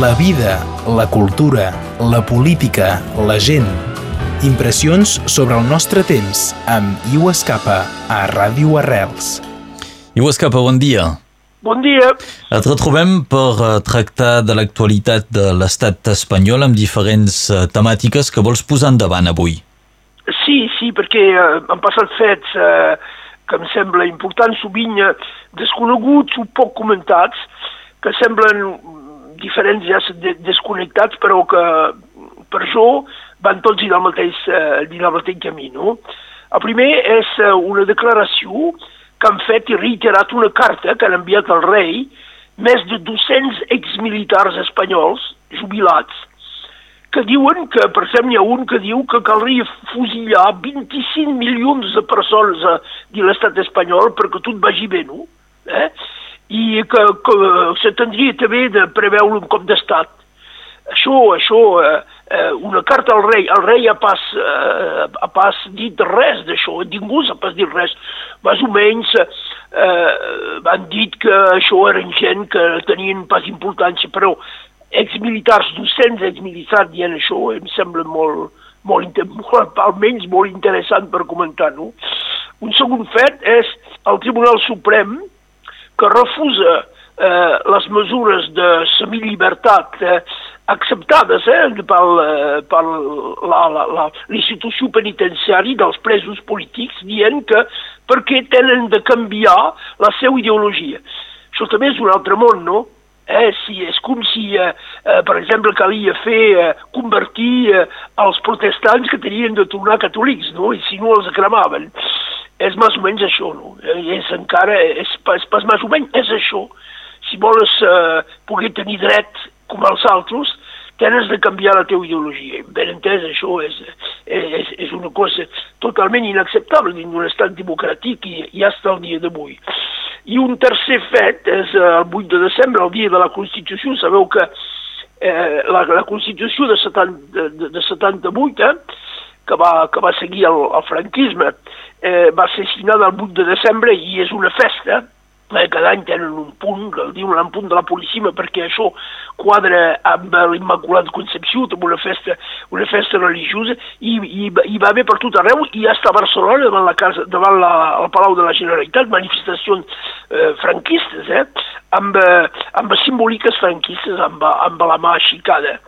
La vida, la cultura, la política, la gent. Impressions sobre el nostre temps amb Iu Escapa a Ràdio Arrels. Iu Escapa, bon dia. Bon dia. Et retrobem per uh, tractar de l'actualitat de l'estat espanyol amb diferents uh, temàtiques que vols posar endavant avui. Sí, sí, perquè uh, han passat fets uh, que em sembla important, sovint uh, desconeguts o poc comentats, que semblen diferents ja desconnectats, però que per això van tots dir el mateix, eh, dir el mateix camí. No? El primer és eh, una declaració que han fet i reiterat una carta que han enviat al rei més de 200 exmilitars espanyols jubilats que diuen que, per exemple, hi ha un que diu que caldria fusillar 25 milions de persones a, de l'estat espanyol perquè tot vagi bé, no? Eh? I que, que s'atendria també de preveure un cop d'estat. Això, això, eh, eh, una carta al rei, el rei ha pas, eh, ha pas dit res d'això, ningú s'ha pas dit res. Més o menys eh, han dit que això eren gent que tenien pas importància, però exmilitars, 200 exmilitars dient això, em sembla molt, molt, molt, almenys molt interessant per comentar-ho. Un segon fet és el Tribunal Suprem, que refusa eh, les mesures de semillibertat eh, acceptades eh, per, eh, per l'institució penitenciària dels presos polítics, dient que perquè tenen de canviar la seva ideologia. Això també és un altre món, no? Eh, si, és com si, eh, eh, per exemple, calia fer, eh, convertir eh, els protestants que tenien de tornar catòlics, no? I si no els cremaven és més o menys això, no? Eh, és encara, és, és, és més o menys és això. Si vols eh, poder tenir dret com els altres, tens de canviar la teva ideologia. Ben entès, això és, és, és una cosa totalment inacceptable dins d'un estat democràtic i, i hasta el dia d'avui. I un tercer fet és eh, el 8 de desembre, el dia de la Constitució. Sabeu que eh, la, la Constitució de, 70, de, de 78, eh, que va, que va seguir el, el franquisme, eh, va ser signada el 8 de desembre i és una festa, eh, cada any tenen un punt, el diuen un punt de la Polícia, perquè això quadra amb l'Immaculat Concepció, amb una festa, una festa religiosa, i, i, i va haver per tot arreu, i està a Barcelona, davant, la casa, davant la, el Palau de la Generalitat, manifestacions eh, franquistes, eh, amb, eh, amb simbòliques franquistes, amb, amb la mà aixicada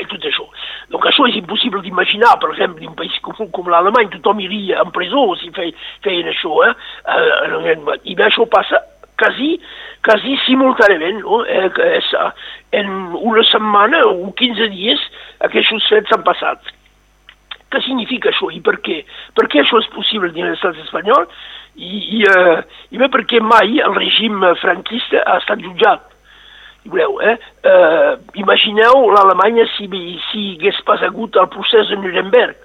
i tot això. Donc això és impossible d'imaginar, per exemple, un país com, com l'Alemany, tothom iria en presó si feien, feien això, eh? eh? I bé, això passa quasi, quasi simultàniament, no? Eh, és, en una setmana o 15 dies aquests fets s'han passat. Què significa això i per què? Per què això és possible dins l'estat espanyol? I, i, eh, i bé perquè mai el règim franquista ha estat jutjat Veureu, eh? eh imagineu l'Alemanya si, si hagués pas hagut el procés de Nuremberg.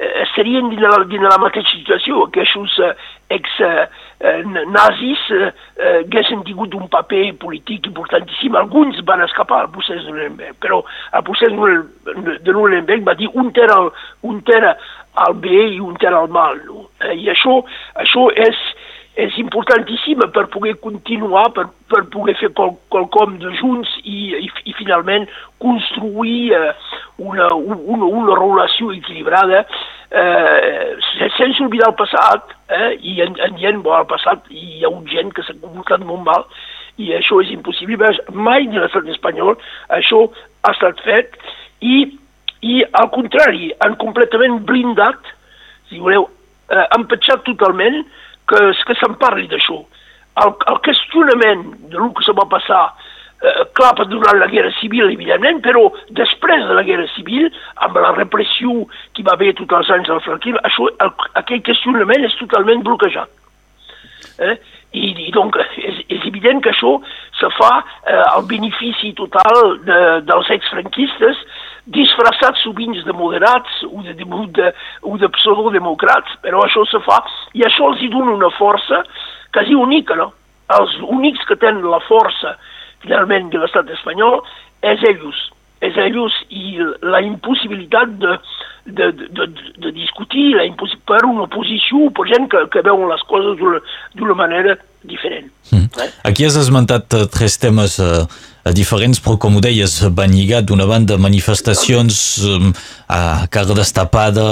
Eh, estarien dins la, dins la mateixa situació. Aquests eh, ex-nazis eh, eh, haguessin tingut un paper polític importantíssim. Alguns van escapar al procés de Nuremberg, però el procés de Nuremberg va dir un era, el, un era el bé i un era el mal. No? Eh, I això, això és és importantíssima per poder continuar, per, per poder fer qual, qualcom de junts i, i, i finalment construir eh, una, una, una relació equilibrada eh, sense oblidar el passat eh, i en, en dient, bo, al passat hi ha un gent que s'ha comportat molt mal i això és impossible. Mai de l'estat espanyol això ha estat fet i, i al contrari, han completament blindat, si voleu, eh, empatxat totalment que, que se'n parli d'això. El, el qüestionament de lo que se va passar eh, clar, donar la guerra civil, evidentment, però després de la guerra civil, amb la repressió que va haver tots els anys del franquisme, això, el, aquell qüestionament és totalment bloquejat. Eh? I, i donc és, és evident que això se fa eh, al benefici total de, dels exfranquistes disfressats sovint de moderats o de, de, de, o de pseudodemocrats, però això se fa i això els hi dona una força quasi única, no? Els únics que tenen la força finalment de l'estat espanyol és ells. És ells i la impossibilitat de, de, de, de discutir la per una oposició, per gent que, que veuen les coses d'una manera diferent. Mm. Eh? Aquí has esmentat uh, tres temes uh, diferents, però com ho deies, van lligat d'una banda manifestacions um, a cara destapada,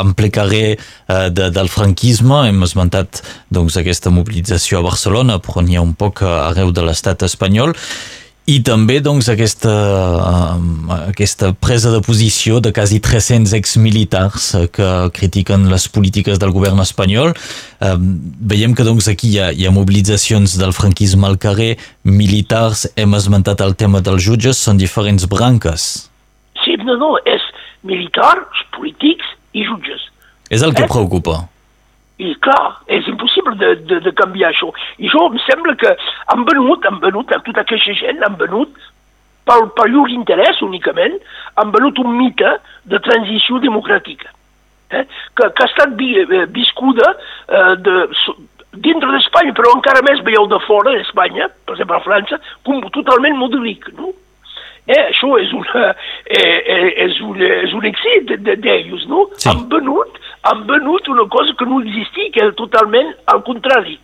en ple carrer uh, de, del franquisme, hem esmentat doncs, aquesta mobilització a Barcelona, però n'hi ha un poc arreu de l'estat espanyol, i també doncs, aquesta, uh, aquesta presa de posició de quasi 300 exmilitars uh, que critiquen les polítiques del govern espanyol. Uh, veiem que doncs, aquí hi ha, hi ha mobilitzacions del franquisme al carrer, militars, hem esmentat el tema dels jutges, són diferents branques. Sí, no, no, és militars, polítics i jutges. És el que eh? preocupa. I clar, és impossible de, de, de canviar això. I això em sembla que han venut, han venut, a tota aquesta gent, han venut pel, per llur interès únicament, han venut un mite de transició democràtica, eh? que, que ha estat vi, eh, viscuda eh, de, dintre d'Espanya, però encara més veieu de fora d'Espanya, per exemple a França, com totalment modelic, no? Eh, això és, una, eh, eh, és, un, és un èxit d'ells, no? Sí. Han venut han venut una cosa que no existia, que era totalment al contrari.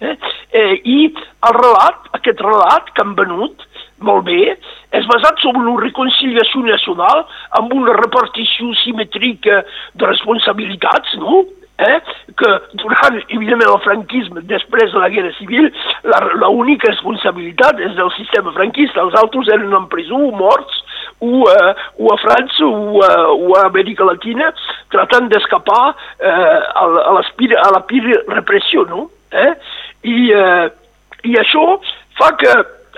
Eh? Eh, I el relat, aquest relat que han venut, molt bé, és basat sobre una reconciliació nacional amb una repartició simètrica de responsabilitats, no? Eh? que durant, evidentment, el franquisme, després de la guerra civil, l'única responsabilitat és del sistema franquista, els altres eren en presó, morts, o, uh, o a França o, uh, o a Amèrica Latina tratant d'escapar uh, a, a, a la pira repressió, no? Eh? I, uh, I això fa que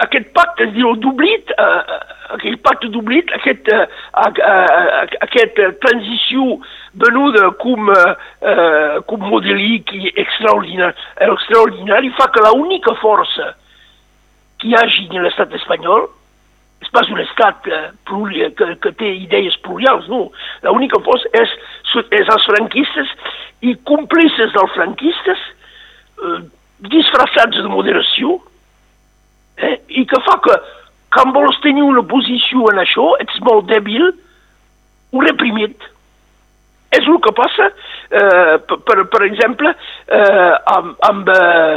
aquest pacte es diu d'oblit, uh, aquell pacte d'oblit, aquest, uh, uh, uh, aquest uh, transició venuda com, uh, com modèlic i extraordinari, extraordinari fa que l'única força que hi hagi en l'estat espanyol pas un estat eh, pluri, que, que té idees plurials, no. L'única força és, és els franquistes i còmplices dels franquistes eh, disfressats de moderació eh, i que fa que quan vols tenir una posició en això, ets molt dèbil o reprimit. És el que passa, eh, per, per exemple, eh, amb, amb eh,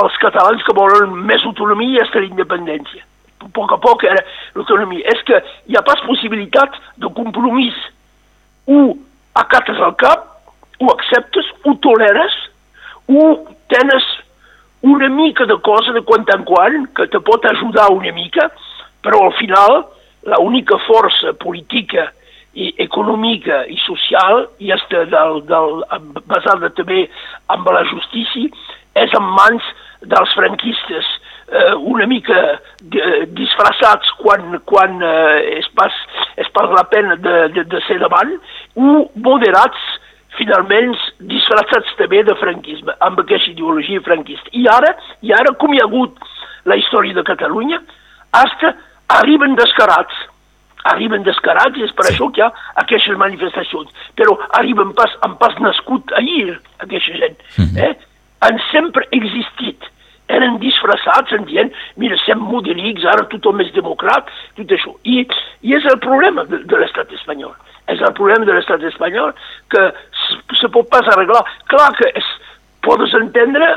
els catalans que volen més autonomia i estar independència poc a poc l'autonomia. És que hi ha pas possibilitat de compromís. O acates al cap, o acceptes, o toleres, o tenes una mica de cosa de quan en quan que te pot ajudar una mica, però al final l'única força política i econòmica i social i del, del, basada també en la justícia és en mans dels franquistes eh, una mica disfressats quan, quan eh, és, pas, és pas la pena de, de, de ser davant, o moderats finalment disfressats també de franquisme, amb aquesta ideologia franquista. I ara, i ara com hi ha hagut la història de Catalunya, hasta arriben descarats, arriben descarats i és per això que hi ha aquestes manifestacions. Però arriben pas, han pas nascut ahir, aquesta gent. Mm -hmm. eh? Han sempre existit eren disfressats en dient, mira, sem modelics, ara tothom és democrat, tot això. I, i és el problema de, de l'estat espanyol. És el problema de l'estat espanyol que se pot pas arreglar. Clar que es, podes entendre,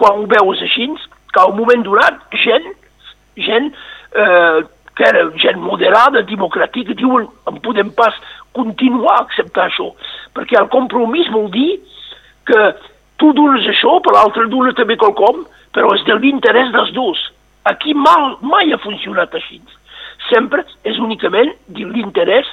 quan ho veus així, que al moment donat, gent, gent eh, que era gent moderada, democràtica, diuen, en podem pas continuar a acceptar això, perquè el compromís vol dir que tu dones això, per l'altre dona també qualcom, però és de l'interès dels dos. Aquí mal, mai ha funcionat així. Sempre és únicament l'interès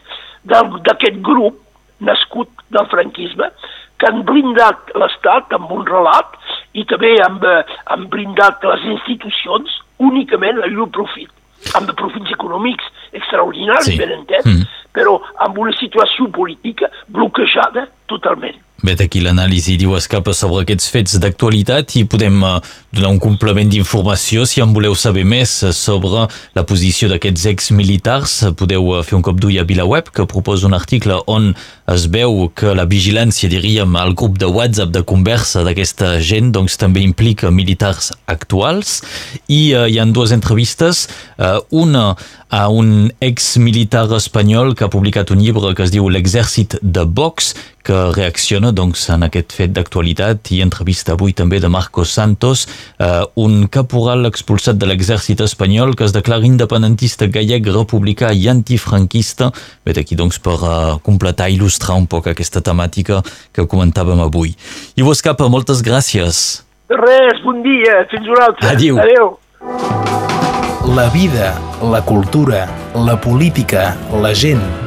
d'aquest grup nascut del franquisme que han blindat l'Estat amb un relat i també han, han blindat les institucions únicament a llur profit amb profits econòmics extraordinaris, sí. ben entès, mm. però amb una situació política bloquejada totalment. Vet aquí l'anàlisi diu escapa sobre aquests fets d'actualitat i podem uh, donar un complement d'informació si en voleu saber més sobre la posició d'aquests exmilitars. Podeu uh, fer un cop d'ull a VilaWeb que proposa un article on es veu que la vigilància, diríem, al grup de WhatsApp de conversa d'aquesta gent doncs també implica militars actuals i uh, hi han dues entrevistes, uh, una a un ex-militar espanyol que ha publicat un llibre que es diu L'exèrcit de Vox, que reacciona doncs, en aquest fet d'actualitat i entrevista avui també de Marcos Santos, eh, un caporal expulsat de l'exèrcit espanyol que es declara independentista gallec, republicà i antifranquista. Vet aquí doncs per uh, completar i il·lustrar un poc aquesta temàtica que comentàvem avui. I vos capa, moltes gràcies. Res, bon dia, fins una altra. Adéu. Adéu. La vida, la cultura, la política, la gent.